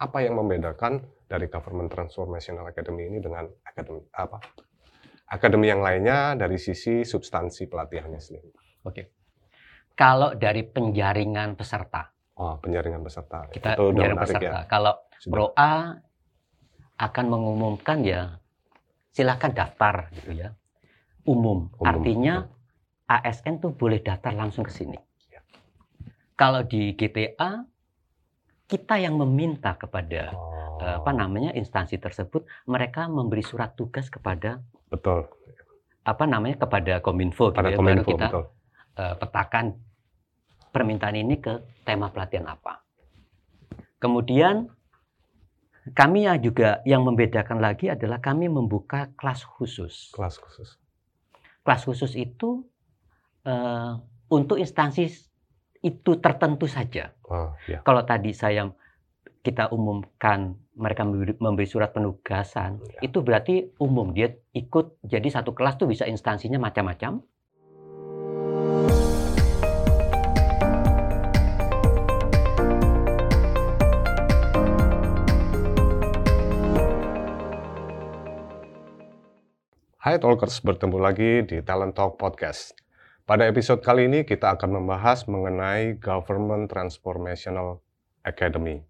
apa yang membedakan dari Government Transformational Academy ini dengan akademi apa? Akademi yang lainnya dari sisi substansi pelatihannya sendiri. Oke. Kalau dari penjaringan peserta, Oh, penjaringan peserta. kita itu penjaringan peserta. ya. Kalau Sudah. Pro A akan mengumumkan ya silakan daftar gitu ya. Umum. Umum. Artinya ASN tuh boleh daftar langsung ke sini. Ya. Kalau di GTA kita yang meminta kepada Oh, eh, apa namanya instansi tersebut mereka memberi surat tugas kepada Betul. apa namanya kepada Kominfo gitu ya, Kominfo, baru kita betul. eh, petakan permintaan ini ke tema pelatihan apa. Kemudian kami yang juga yang membedakan lagi adalah kami membuka kelas khusus. Kelas khusus. Kelas khusus itu eh, untuk instansi itu tertentu saja. Oh, ya. Kalau tadi saya kita umumkan mereka memberi, surat penugasan, Ya. itu berarti umum dia ikut jadi satu kelas tuh bisa instansinya macam-macam. Hai Talkers, bertemu lagi di Talent Talk Podcast. Pada episode kali ini kita akan membahas mengenai Government Transformational Academy.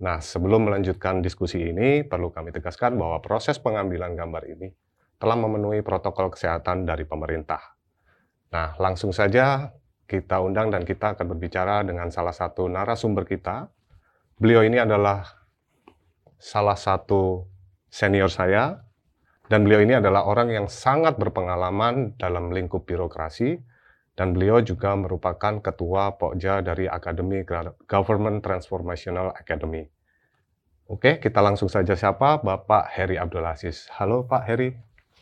Nah, sebelum melanjutkan diskusi ini, perlu kami tegaskan bahwa proses pengambilan gambar ini telah memenuhi protokol kesehatan dari pemerintah. Nah, langsung saja kita undang dan kita akan berbicara dengan salah satu narasumber kita. Beliau ini adalah salah satu senior saya, dan beliau ini adalah orang yang sangat berpengalaman dalam lingkup birokrasi dan beliau juga merupakan ketua Pokja dari Akademi Government Transformational Academy. Oke, kita langsung saja siapa? Bapak Heri Abdul Aziz. Halo Pak Heri.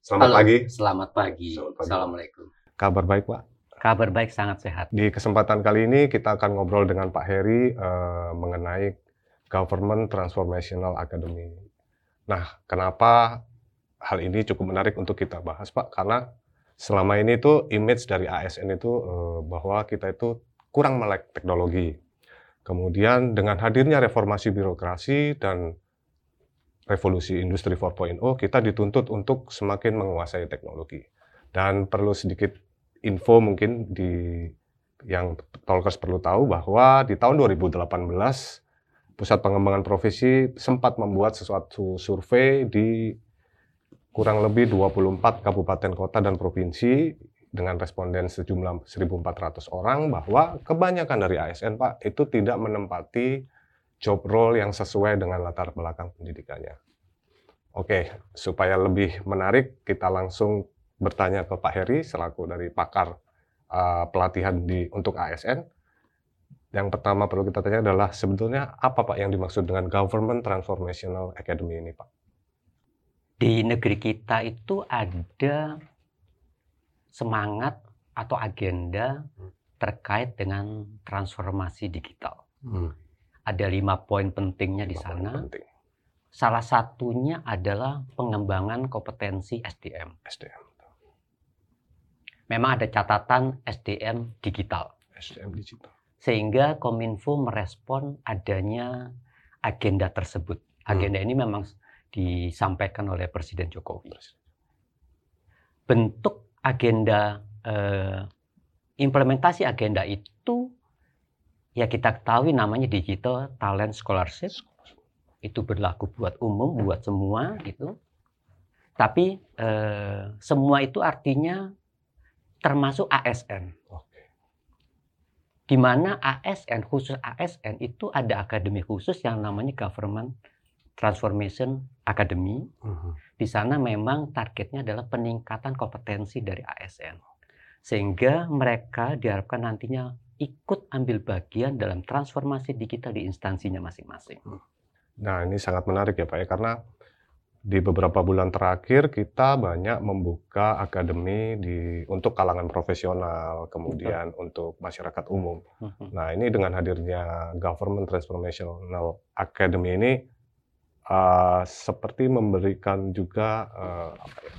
Selamat Halo, pagi. Selamat pagi. Selamat pagi. Assalamualaikum. Kabar baik Pak? Kabar baik sangat sehat. Di kesempatan kali ini kita akan ngobrol dengan Pak Heri eh, mengenai Government Transformational Academy. Nah, kenapa hal ini cukup menarik untuk kita bahas, Pak? Karena selama ini tuh image dari ASN itu eh, bahwa kita itu kurang melek teknologi. Kemudian dengan hadirnya reformasi birokrasi dan revolusi industri 4.0, kita dituntut untuk semakin menguasai teknologi. Dan perlu sedikit info mungkin di yang Tolkers perlu tahu bahwa di tahun 2018 Pusat Pengembangan Profesi sempat membuat sesuatu survei di kurang lebih 24 kabupaten kota dan provinsi dengan responden sejumlah 1.400 orang bahwa kebanyakan dari ASN Pak itu tidak menempati job role yang sesuai dengan latar belakang pendidikannya. Oke, supaya lebih menarik kita langsung bertanya ke Pak Heri selaku dari pakar uh, pelatihan di untuk ASN. Yang pertama perlu kita tanya adalah sebetulnya apa Pak yang dimaksud dengan Government Transformational Academy ini Pak? Di negeri kita itu ada semangat atau agenda terkait dengan transformasi digital. Ada lima poin pentingnya di Apa yang sana. penting? Salah satunya adalah pengembangan kompetensi SDM. SDM. Memang ada catatan SDM digital. SDM digital. Sehingga Kominfo merespon adanya agenda tersebut. Agenda ini memang disampaikan oleh Presiden Jokowi. Bentuk agenda eh, implementasi agenda itu ya kita ketahui namanya Digital Talent Scholarship. Itu berlaku buat umum, buat semua gitu. Tapi eh, semua itu artinya termasuk ASN. Oke. di mana ASN khusus ASN itu ada akademi khusus yang namanya Government Transformation Academy. Mhm. Di sana memang targetnya adalah peningkatan kompetensi dari ASN. Sehingga mereka diharapkan nantinya ikut ambil bagian dalam transformasi digital di instansinya masing-masing. Nah, ini sangat menarik ya Pak ya, karena di beberapa bulan terakhir kita banyak membuka akademi di untuk kalangan profesional, kemudian untuk masyarakat umum. Nah, ini dengan hadirnya Government Transformational Academy ini uh, seperti memberikan juga uh, apa ya,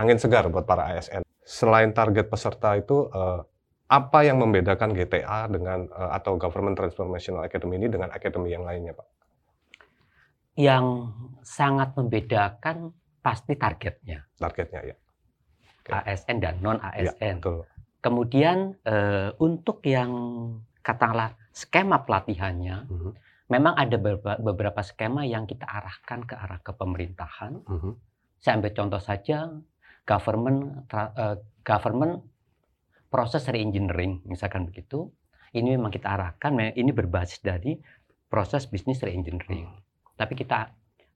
angin segar buat para ASN. Selain target peserta itu, uh, apa yang membedakan GTA dengan uh, atau Government Transformational Academy ini dengan akademi yang lainnya, Pak? yang sangat membedakan pasti targetnya. Targetnya ya. Oke. ASN dan non Ya, ASN. betul. Kemudian eh, untuk yang katakanlah skema pelatihannya, Mhm, memang ada beberapa, skema yang kita arahkan ke arah kepemerintahan. mhm. Saya ambil contoh saja government eh, government proses reengineering misalkan begitu. Ini memang kita arahkan ini berbasis dari proses bisnis reengineering. Tapi kita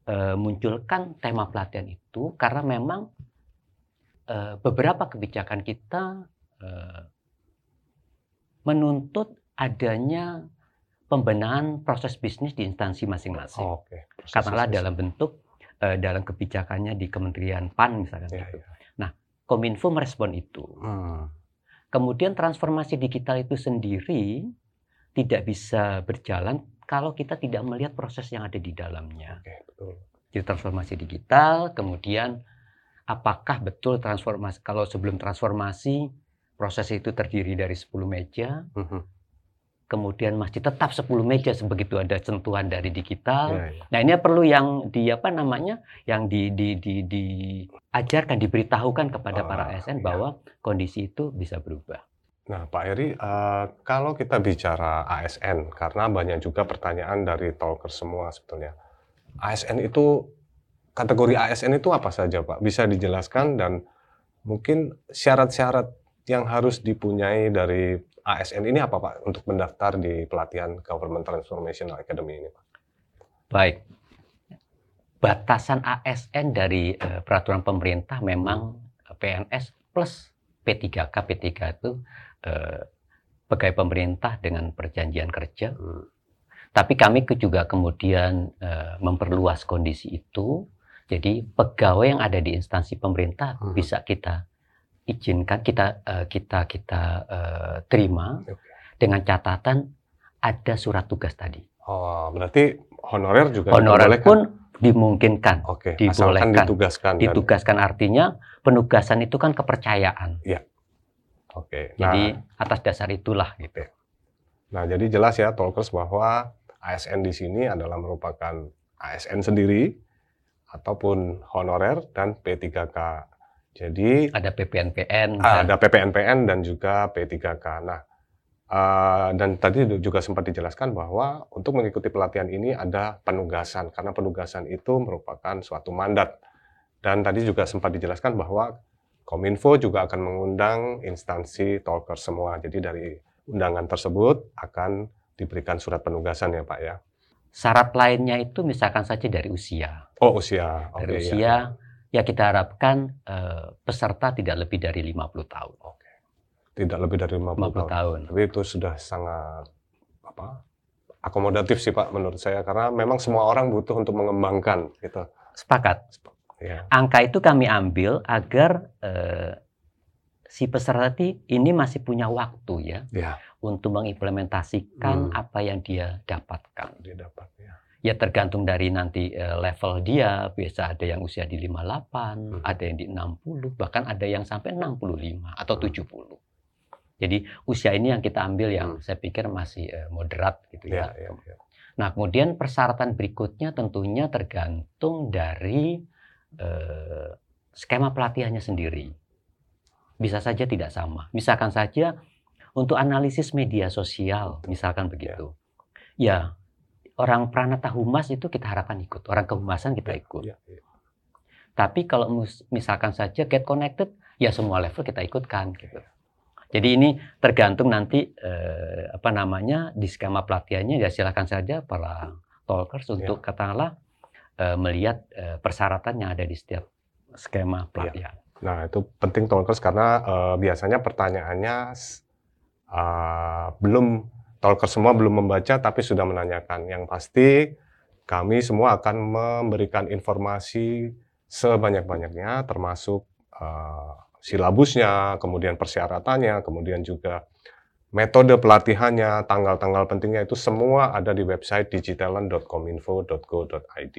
eh, munculkan tema pelatihan itu karena memang eh, beberapa kebijakan kita eh, menuntut adanya pembenahan proses bisnis di instansi masing-masing. Oh. Proses Katakanlah bisnis. dalam bentuk eh, dalam kebijakannya di Kementerian PAN misalkan Ya, gitu. ya. Kominfo merespon itu. Hmm, Kemudian transformasi digital itu sendiri tidak bisa berjalan kalau kita tidak melihat proses yang ada di dalamnya. Oke, betul. Jadi transformasi digital, kemudian apakah betul transformasi kalau sebelum transformasi proses itu terdiri dari 10 meja, Mhm. Kemudian masih tetap 10 meja sebegitu ada sentuhan dari digital. Ya, ya. Nah, ini perlu yang di apa namanya? yang di di di diajarkan, diberitahukan kepada para Ah, ASN iya. bahwa kondisi itu bisa berubah. Nah, Pak Heri, eh, kalau kita bicara ASN, karena banyak juga pertanyaan dari talker semua sebetulnya. ASN itu, kategori ASN itu apa saja, Pak? Bisa dijelaskan dan mungkin syarat-syarat yang harus dipunyai dari ASN ini apa, Pak, untuk mendaftar di pelatihan Government Transformational Academy ini, Pak? Baik. Batasan ASN dari eh, peraturan pemerintah memang PNS plus P3K. P3K itu eh, pegawai pemerintah dengan perjanjian kerja. Hmm. Tapi kami juga kemudian eh, memperluas kondisi itu. Jadi pegawai yang ada di instansi pemerintah Mhm. bisa kita izinkan, kita eh, kita kita eh, terima Oke. dengan catatan ada surat tugas tadi. Oh, berarti honorer juga Honorer pun dimungkinkan. Oke, asalkan dibolehkan. ditugaskan. dan- Ditugaskan artinya penugasan itu kan kepercayaan. Oke. Jadi Nah, atas dasar itulah gitu. Nah, jadi jelas ya Talkers bahwa ASN di sini adalah merupakan ASN sendiri ataupun honorer dan P3K. Jadi Ada PPNPN ah, dan ada PPNPN dan juga P3K. Nah, eh, dan tadi juga sempat dijelaskan bahwa untuk mengikuti pelatihan ini ada penugasan karena penugasan itu merupakan suatu mandat. Dan tadi juga sempat dijelaskan bahwa Kominfo juga akan mengundang instansi Talkers semua. Jadi dari undangan tersebut akan diberikan surat penugasan ya Pak ya. syarat lainnya itu misalkan saja dari usia. Oh usia. Dari ya. usia ya kita harapkan eh, peserta tidak lebih dari 50 tahun. Tidak lebih dari 50, 50 tahun. tahun. Tapi itu sudah sangat apa? Akomodatif sih Pak menurut saya karena memang semua orang butuh untuk mengembangkan gitu. Sepakat. Ya. Angka itu kami ambil agar eh, si peserta ini masih punya waktu ya Ya, untuk mengimplementasikan Hmm. apa yang dia dapatkan. dia dapat ya. Ya tergantung dari nanti eh, level dia, biasa ada yang usia di 58, Hmm. ada yang di 60, bahkan ada yang sampai 65 atau Hmm. 70. Jadi usia ini yang kita ambil yang Hmm. saya pikir masih eh, moderat gitu Ya, ya. ya, ya. Nah, kemudian persyaratan berikutnya tentunya tergantung dari eh, skema pelatihannya sendiri. Bisa saja tidak sama. Misalkan saja untuk analisis media sosial, misalkan begitu. Ya, orang pranata humas itu kita harapkan ikut, orang kehumasan kita ikut. Ya, ya. Tapi kalau misalkan saja get connected, ya semua level kita ikutkan gitu. Jadi ini tergantung nanti eh, apa namanya di skema pelatihannya ya silakan saja para talkers untuk katakanlah eh, melihat eh, persyaratan yang ada di setiap skema pelatihan. Nah, itu penting talkers karena eh, biasanya pertanyaannya eh, belum talkers semua belum membaca tapi sudah menanyakan. Yang pasti kami semua akan memberikan informasi sebanyak-banyaknya termasuk eh, silabusnya, kemudian persyaratannya, kemudian juga metode pelatihannya, tanggal-tanggal pentingnya itu semua ada di website digitalent.kominfo.go.id.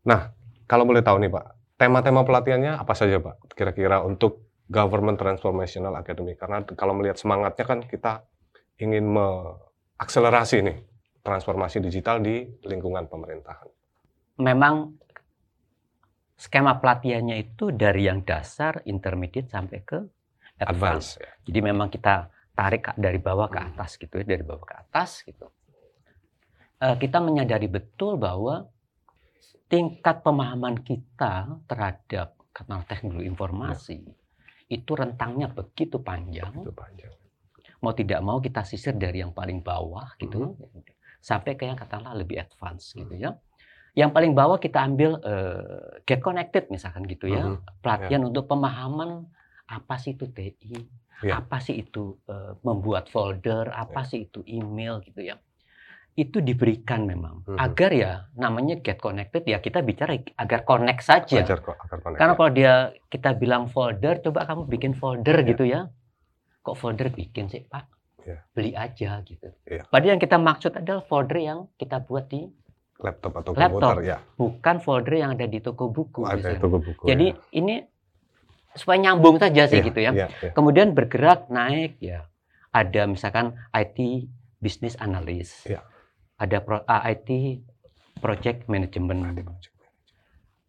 Nah, kalau boleh tahu nih Pak, tema-tema pelatihannya apa saja Pak? Kira-kira untuk Government Transformational Academy. Karena kalau melihat semangatnya kan kita ingin mengakselerasi nih transformasi digital di lingkungan pemerintahan. Memang skema pelatihannya itu dari yang dasar, intermediate sampai ke advance. Advance. Ya. Jadi memang kita tarik dari bawah ke Hmm. atas gitu ya, dari bawah ke atas gitu. Eh, kita menyadari betul bahwa tingkat pemahaman kita terhadap katakanlah teknologi informasi itu rentangnya begitu panjang. Itu panjang. Mau tidak mau kita sisir dari yang paling bawah gitu Hmm. sampai ke yang katakanlah lebih advance gitu ya. Yang paling bawah kita ambil eh, get connected misalkan gitu ya, Mhm. pelatihan untuk pemahaman apa sih itu TI, Ya. apa sih itu eh, membuat folder, apa sih itu email gitu ya. Itu diberikan memang Mhm. agar ya namanya get connected ya kita bicara agar connect saja. Agar connect. Karena ya. kalau dia kita bilang folder, coba kamu bikin folder Ya. gitu ya. Kok folder bikin sih Pak? Ya. Beli aja gitu. Ya. Padahal yang kita maksud adalah folder yang kita buat di laptop atau Laptop. komputer ya. bukan folder yang ada di toko buku. Ada misalnya. itu buku. Jadi ya. ini supaya nyambung saja sih Iya, gitu ya. Iya, iya. Kemudian bergerak naik ya. Ada misalkan IT business analyst. Iya. Ada pro- ah, IT project management. Project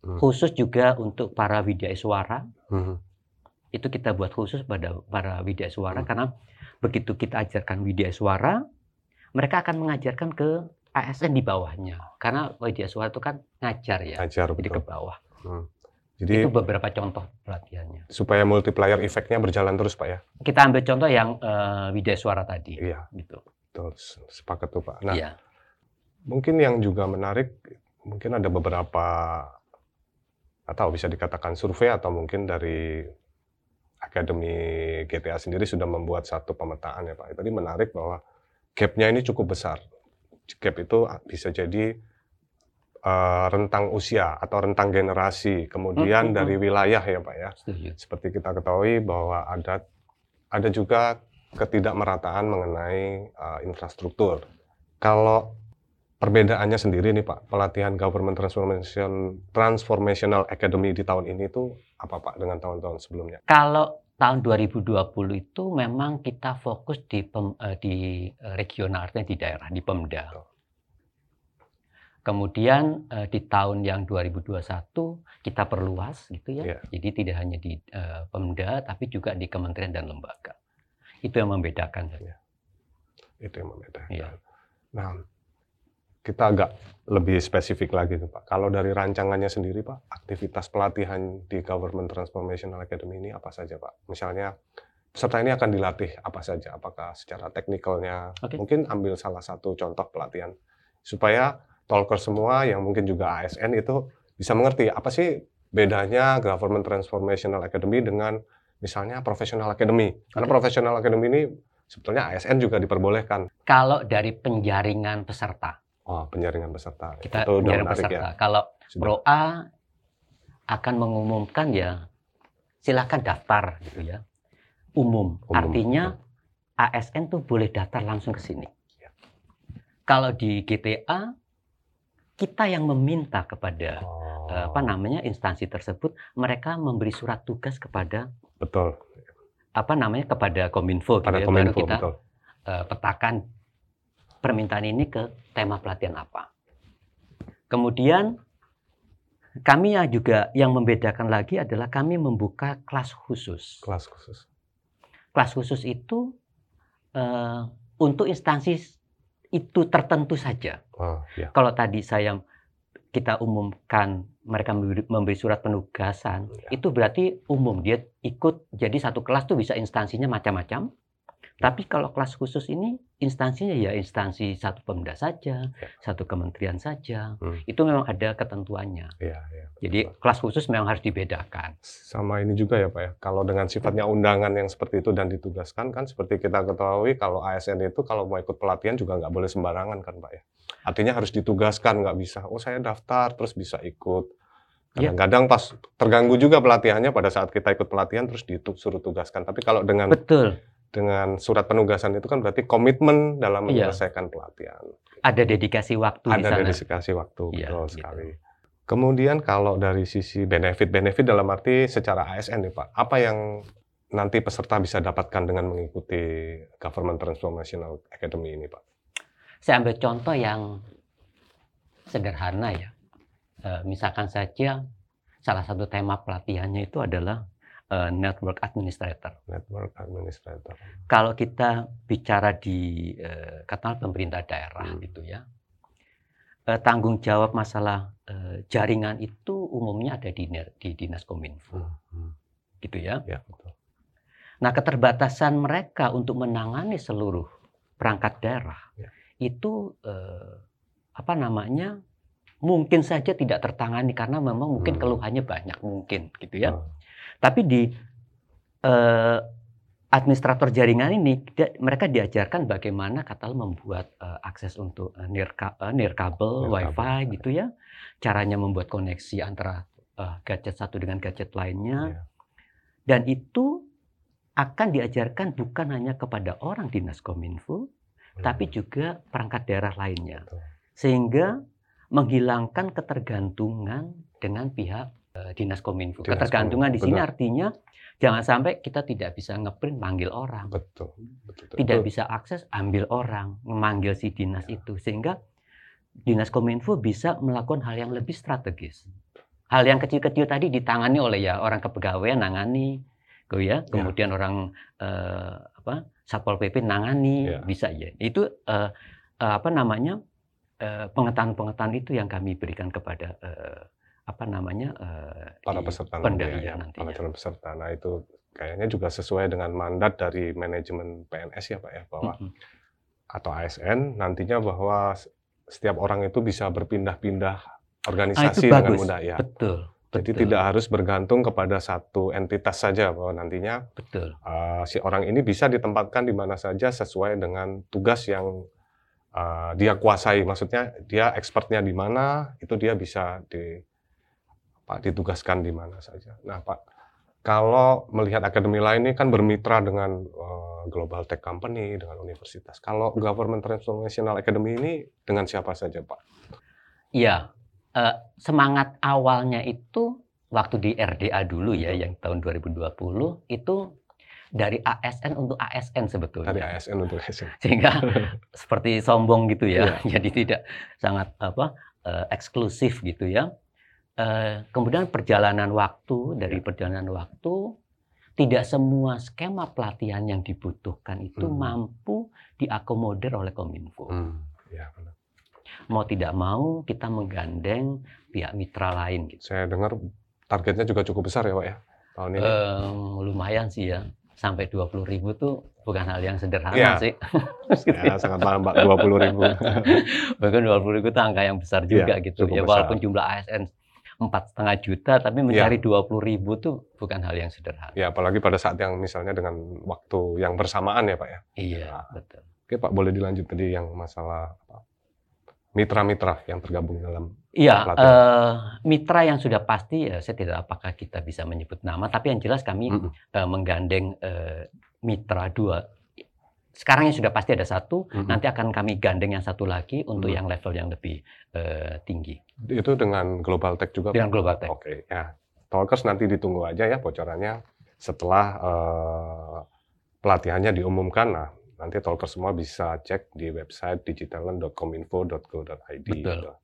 Hmm. Khusus juga untuk para widya suara. Mhm. Itu kita buat khusus pada para widya suara Hmm. karena begitu kita ajarkan widya suara mereka akan mengajarkan ke ASN di bawahnya karena widya suara itu kan ngajar ya Ngajar jadi ke betul. bawah Jadi itu beberapa contoh pelatihannya supaya multiplier efeknya berjalan terus Pak ya. kita ambil contoh yang eh, widya suara tadi Iya, gitu betul. Sepakat tuh Pak. Nah, Iya. mungkin yang juga menarik mungkin ada beberapa atau bisa dikatakan survei atau mungkin dari Akademi GTA sendiri sudah membuat satu pemetaan ya Pak. Tadi menarik bahwa gap-nya ini cukup besar. Gap itu bisa jadi eh, rentang usia atau rentang generasi, kemudian Hmm, hmm, dari wilayah ya Pak ya. setuju Seperti kita ketahui bahwa ada ada juga ketidakmerataan mengenai eh, infrastruktur. Kalau perbedaannya sendiri nih Pak, pelatihan Government Transformation Transformational Academy di tahun ini itu apa Pak dengan tahun-tahun sebelumnya? kalau tahun 2020 itu memang kita fokus di pem- eh, di regional artinya di daerah di Pemda Betul. Kemudian eh, di tahun yang 2021 kita perluas gitu ya. Iya. Jadi tidak hanya di eh, Pemda tapi juga di kementerian dan lembaga. Itu yang membedakan. Itu yang membedakan. Iya. Nah, kita agak lebih spesifik lagi nih Pak. Kalau dari rancangannya sendiri Pak, aktivitas pelatihan di Government Transformational Academy ini apa saja Pak? Misalnya peserta ini akan dilatih apa saja? Apakah secara teknikalnya? Oke. Mungkin ambil salah satu contoh pelatihan supaya talker semua yang mungkin juga ASN itu bisa mengerti apa sih bedanya Government Transformational Academy dengan misalnya Professional Academy. Karena. Professional Academy ini sebetulnya ASN juga diperbolehkan. Kalau dari penjaringan peserta, Oh, penjaringan peserta. kita itu menarik peserta. ya. Kalau Sudah. Pro A akan mengumumkan ya silakan daftar gitu ya. Umum. Umum, Artinya ASN tuh boleh daftar langsung ke sini. Ya. Kalau di GTA kita yang meminta kepada Oh, eh, apa namanya instansi tersebut mereka memberi surat tugas kepada Betul. apa namanya kepada Kominfo gitu Pada ya, Kominfo, baru kita betul. eh, petakan permintaan ini ke tema pelatihan apa. Kemudian kami yang juga yang membedakan lagi adalah kami membuka kelas khusus. Kelas khusus. Kelas khusus itu eh, untuk instansi itu tertentu saja. Oh, ya. Kalau tadi saya kita umumkan mereka memberi, memberi surat penugasan, Ya. itu berarti umum dia ikut. Jadi satu kelas tuh bisa instansinya macam-macam. Tapi kalau kelas khusus ini instansinya ya instansi satu pemda saja, satu kementerian saja. Hmm. Itu memang ada ketentuannya. Iya, iya. Jadi kelas khusus memang harus dibedakan. sama ini juga ya Pak ya. Kalau dengan sifatnya undangan yang seperti itu dan ditugaskan kan seperti kita ketahui kalau ASN itu kalau mau ikut pelatihan juga nggak boleh sembarangan kan Pak ya. Artinya harus ditugaskan nggak bisa. Oh saya daftar terus bisa ikut. Iya. Kadang-kadang pas terganggu juga pelatihannya pada saat kita ikut pelatihan terus disuruh tugaskan. Tapi kalau dengan Betul. Dengan surat penugasan itu kan berarti komitmen dalam Iya. menyelesaikan pelatihan. Ada dedikasi waktu di Ada sana. dedikasi waktu, Iya, betul gitu. sekali. Kemudian kalau dari sisi benefit-benefit dalam arti secara ASN nih Pak, apa yang nanti peserta bisa dapatkan dengan mengikuti Government Transformational Academy ini Pak? Saya ambil contoh yang sederhana ya. Eh, misalkan saja salah satu tema pelatihannya itu adalah eh, network administrator. Network administrator. Kalau kita bicara di katakanlah pemerintah daerah Hmm. gitu ya, eh, tanggung jawab masalah eh, jaringan itu umumnya ada di, di dinas kominfo, Hmm, hmm. gitu ya. Ya, betul. Nah, keterbatasan mereka untuk menangani seluruh perangkat daerah Ya. itu eh, apa namanya? Mungkin saja tidak tertangani karena memang mungkin Hmm. keluhannya banyak mungkin gitu ya. Hmm. Tapi di eh, administrator jaringan ini dia- mereka diajarkan bagaimana katakanlah membuat eh, akses untuk eh, near, ka- eh, near kabel, Near wifi kabel. gitu ya. Caranya membuat koneksi antara eh, gadget satu dengan gadget lainnya. Iya. Dan itu akan diajarkan bukan hanya kepada orang dinas kominfo, tapi juga perangkat daerah lainnya. Betul. Sehingga menghilangkan ketergantungan dengan pihak dinas kominfo. Dinas ketergantungan di Kominfo, sini benar. artinya jangan sampai kita tidak bisa ngeprint manggil orang, Betul. betul. tidak Betul. bisa akses ambil orang, memanggil si dinas Ya. itu sehingga dinas kominfo bisa melakukan hal yang lebih strategis. Hal yang kecil-kecil tadi ditangani oleh ya orang kepegawaian nangani, gitu ya. Kemudian orang eh, apa satpol pp nangani, Ya. bisa ya. Itu eh, eh, apa namanya eh, pengetahuan-pengetahuan itu yang kami berikan kepada eh, apa namanya eh, para peserta nanti ya, nantinya. para calon peserta. Nah itu kayaknya juga sesuai dengan mandat dari manajemen PNS ya Pak ya bahwa Mm-mm. atau ASN nantinya bahwa setiap orang itu bisa berpindah-pindah Ah, organisasi itu dengan bagus. mudah ya. Betul. Jadi betul, tidak harus bergantung kepada satu entitas saja bahwa nantinya betul. uh, si orang ini bisa ditempatkan di mana saja sesuai dengan tugas yang uh, dia kuasai. Maksudnya dia expertnya di mana itu dia bisa di Pak ditugaskan di mana saja. Nah Pak, kalau melihat akademi lain ini kan bermitra dengan uh, global tech company, dengan universitas. Kalau Government Transformational Academy ini dengan siapa saja Pak? Iya, eh, semangat awalnya itu waktu di RDA dulu ya, yang tahun 2020 itu dari ASN untuk ASN sebetulnya. Dari ASN untuk ASN. Sehingga seperti sombong gitu ya, jadi tidak sangat apa eh, eksklusif gitu ya. Eh, kemudian perjalanan waktu dari Iya. perjalanan waktu tidak semua skema pelatihan yang dibutuhkan itu Hmm. mampu diakomodir oleh Kominfo Hmm, ya benar. mau tidak mau kita menggandeng pihak mitra lain gitu. Saya dengar targetnya juga cukup besar ya Pak ya tahun ini. Em, lumayan sih ya. Sampai 20.000 ribu tuh bukan hal yang sederhana Iya. sih. ya, sangat paham Pak, 20 ribu. Bahkan 20 ribu itu angka yang besar juga gitu. cukup Ya besar. walaupun jumlah ASN empat setengah juta, tapi mencari 20 ribu tuh bukan hal yang sederhana. ya, apalagi pada saat yang misalnya dengan waktu yang bersamaan ya Pak ya. Iya, Nah. betul. Oke Pak, boleh dilanjut tadi yang masalah apa, mitra-mitra yang tergabung dalam Iya, eh, mitra yang sudah pasti, ya, saya tidak apakah kita bisa menyebut nama, tapi yang jelas kami Mm-mm. eh, menggandeng eh, mitra dua. Sekarang yang sudah pasti ada satu, Mm-mm. nanti akan kami gandeng yang satu lagi untuk Mm. yang level yang lebih eh, tinggi Itu dengan Global Tech juga Pak? dengan Global Tech. Oke, ya. Talkers nanti ditunggu aja ya bocorannya setelah eh, pelatihannya diumumkan. Nah, nanti Talkers semua bisa cek di website digitalent.kominfo.go.id. Betul.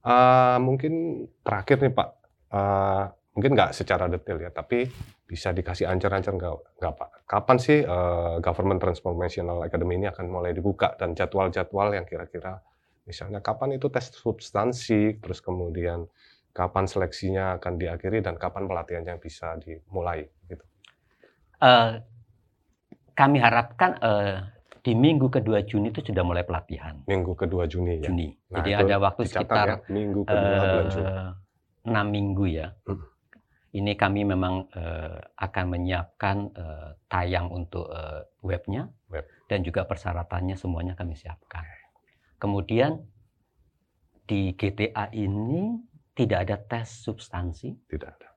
Eh, mungkin terakhir nih Pak, eh, mungkin nggak secara detail ya, tapi bisa dikasih ancar-ancar nggak, nggak Pak? Kapan sih eh, Government Transformational Academy ini akan mulai dibuka dan jadwal-jadwal yang kira-kira misalnya kapan itu tes substansi, terus kemudian kapan seleksinya akan diakhiri dan kapan pelatihannya bisa dimulai gitu. Eh, kami harapkan eh, di minggu kedua Juni itu sudah mulai pelatihan. Minggu kedua Juni ya. Juni. Nah, Jadi ada waktu sekitar ya, minggu kedua bulan Juni. eh, enam minggu ya. Hmm. Ini kami memang eh, akan menyiapkan eh, tayang untuk eh, webnya Web. dan juga persyaratannya semuanya kami siapkan. Kemudian di GTA ini tidak ada tes substansi Tidak ada.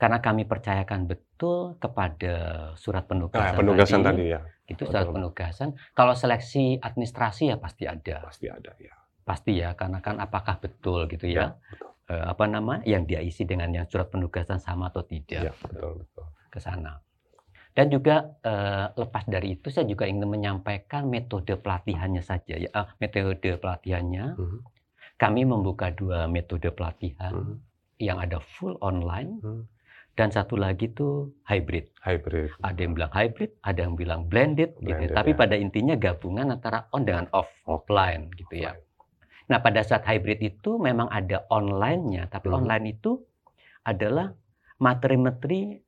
karena kami percayakan betul kepada surat penugasan, Nah, penugasan tadi ya, itu surat betul. penugasan. Kalau seleksi administrasi ya pasti ada pasti ada ya. pasti ya karena kan apakah betul gitu Ya, ya, betul. Eh, apa nama yang dia isi dengan yang surat penugasan sama atau tidak Ya, betul betul. ke sana Dan juga eh, lepas dari itu saya juga ingin menyampaikan metode pelatihannya saja ya. Ah, metode pelatihannya Hmm. kami membuka dua metode pelatihan Hmm. yang ada full online Hmm. dan satu lagi tuh hybrid. Hybrid. Ada yang bilang hybrid, ada yang bilang blended, gitu. Blended, Tapi ya. pada intinya gabungan antara on dengan off, offline gitu ya. Nah, pada saat hybrid itu memang ada online-nya, tapi Hmm. online itu adalah materi-materi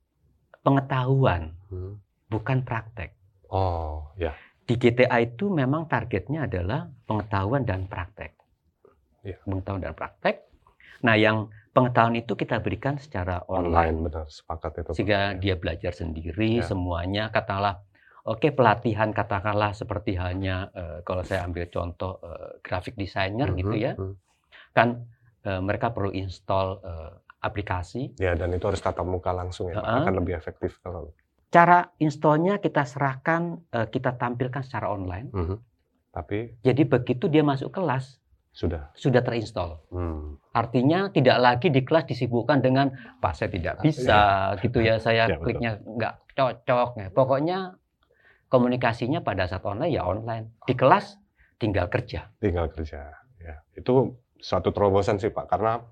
pengetahuan, Hmm. bukan praktek. Oh, ya. Di GTA itu memang targetnya adalah pengetahuan dan praktek. Iya. Pengetahuan dan praktek. Nah, yang pengetahuan itu kita berikan secara online. Online benar, sepakat itu. Sehingga dia belajar sendiri Ya. semuanya katakanlah oke pelatihan katakanlah seperti hanya eh, kalau saya ambil contoh eh, graphic designer Mhm, gitu ya mhm. kan eh, mereka perlu install eh, aplikasi Ya, dan itu harus tatap muka langsung ya, Pak. Heeh. akan lebih efektif kalau. cara installnya kita serahkan eh, kita tampilkan secara online Mhm. Tapi jadi begitu dia masuk kelas sudah. sudah terinstall Hmm. artinya tidak lagi di kelas disibukkan dengan pak saya tidak bisa gitu ya saya Ya, kliknya nggak cocok ya pokoknya komunikasinya pada saat online ya online di kelas tinggal kerja tinggal kerja. Ya, itu suatu terobosan sih Pak, karena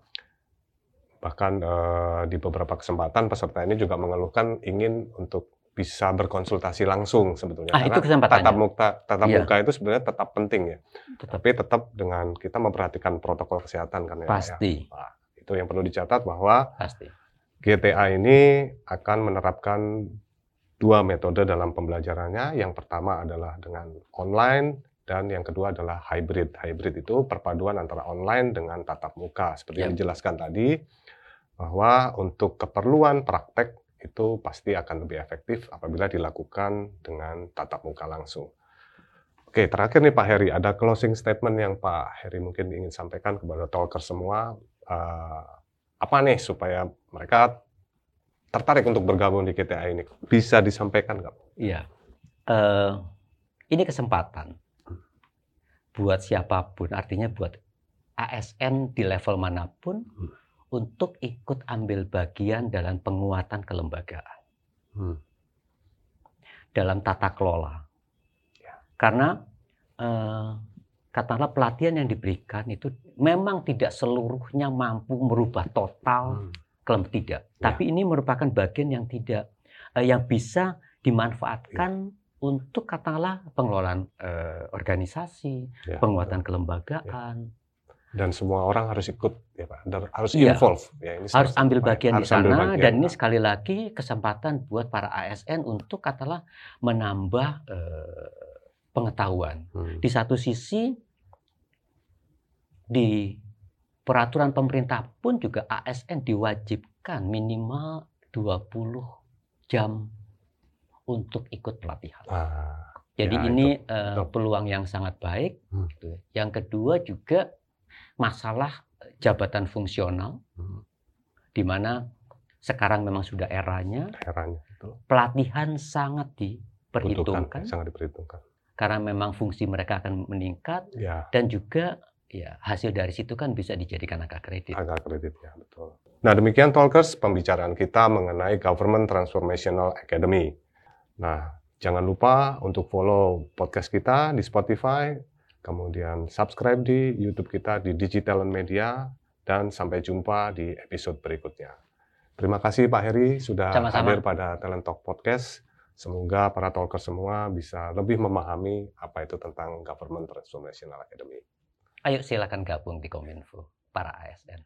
bahkan eh, di beberapa kesempatan peserta ini juga mengeluhkan ingin untuk bisa berkonsultasi langsung sebetulnya. ah itu Karena kesempatannya tatap muka, tatap Iya. muka itu sebenarnya tetap penting ya. Tetap. Tapi tetap dengan kita memperhatikan protokol kesehatan kan ya. Ya. pasti Itu yang perlu dicatat bahwa pasti GTA ini akan menerapkan dua metode dalam pembelajarannya. Yang pertama adalah dengan online dan yang kedua adalah hybrid. Hybrid itu perpaduan antara online dengan tatap muka. Seperti yang Ya. dijelaskan tadi, bahwa untuk keperluan praktek itu pasti akan lebih efektif apabila dilakukan dengan tatap muka langsung. Oke, terakhir nih Pak Heri, ada closing statement yang Pak Heri mungkin ingin sampaikan kepada talker semua. Eh, apa nih supaya mereka tertarik untuk bergabung di KTA ini? Bisa disampaikan nggak? iya Eh, ini kesempatan buat siapa pun artinya buat ASN di level mana pun Hmm. untuk ikut ambil bagian dalam penguatan kelembagaan Hmm. dalam tata kelola. Ya. Karena eh, katakanlah pelatihan yang diberikan itu memang tidak seluruhnya mampu merubah total Hmm. Kelem tidak, Ya. tapi ini merupakan bagian yang tidak eh, yang bisa dimanfaatkan untuk katakanlah pengelolaan eh, organisasi, Ya, penguatan kelembagaan, Dan semua orang harus ikut, ya Pak. Dan harus Iya. involve. Ya, ini harus ambil bagian di Harus ambil sana bagian, dan ini Pak. sekali lagi kesempatan buat para ASN untuk katakanlah menambah eh, pengetahuan. Hmm. Di satu sisi di peraturan pemerintah pun juga ASN diwajibkan minimal 20 jam untuk ikut pelatihan. Ah, Jadi ya, ini itu. eh, Betul. peluang yang sangat baik. Hmm. gitu. Yang kedua juga masalah jabatan fungsional Hmm. di mana sekarang memang sudah eranya Herannya itu. pelatihan sangat Butuhkan, diperhitungkan sangat diperhitungkan. karena memang fungsi mereka akan meningkat Ya, dan juga ya hasil dari situ kan bisa dijadikan angka kredit. agak kredit ya, betul. Nah, demikian Talkers pembicaraan kita mengenai Government Transformational Academy. Nah, jangan lupa untuk follow podcast kita di Spotify, kemudian subscribe di YouTube kita di Digital Media, dan sampai jumpa di episode berikutnya. Terima kasih Pak Heri sudah Sama-sama. hadir pada Talent Talk Podcast. Semoga para talker semua bisa lebih memahami apa itu tentang Government Transformational Academy. Ayo silakan gabung di Kominfo para ASN.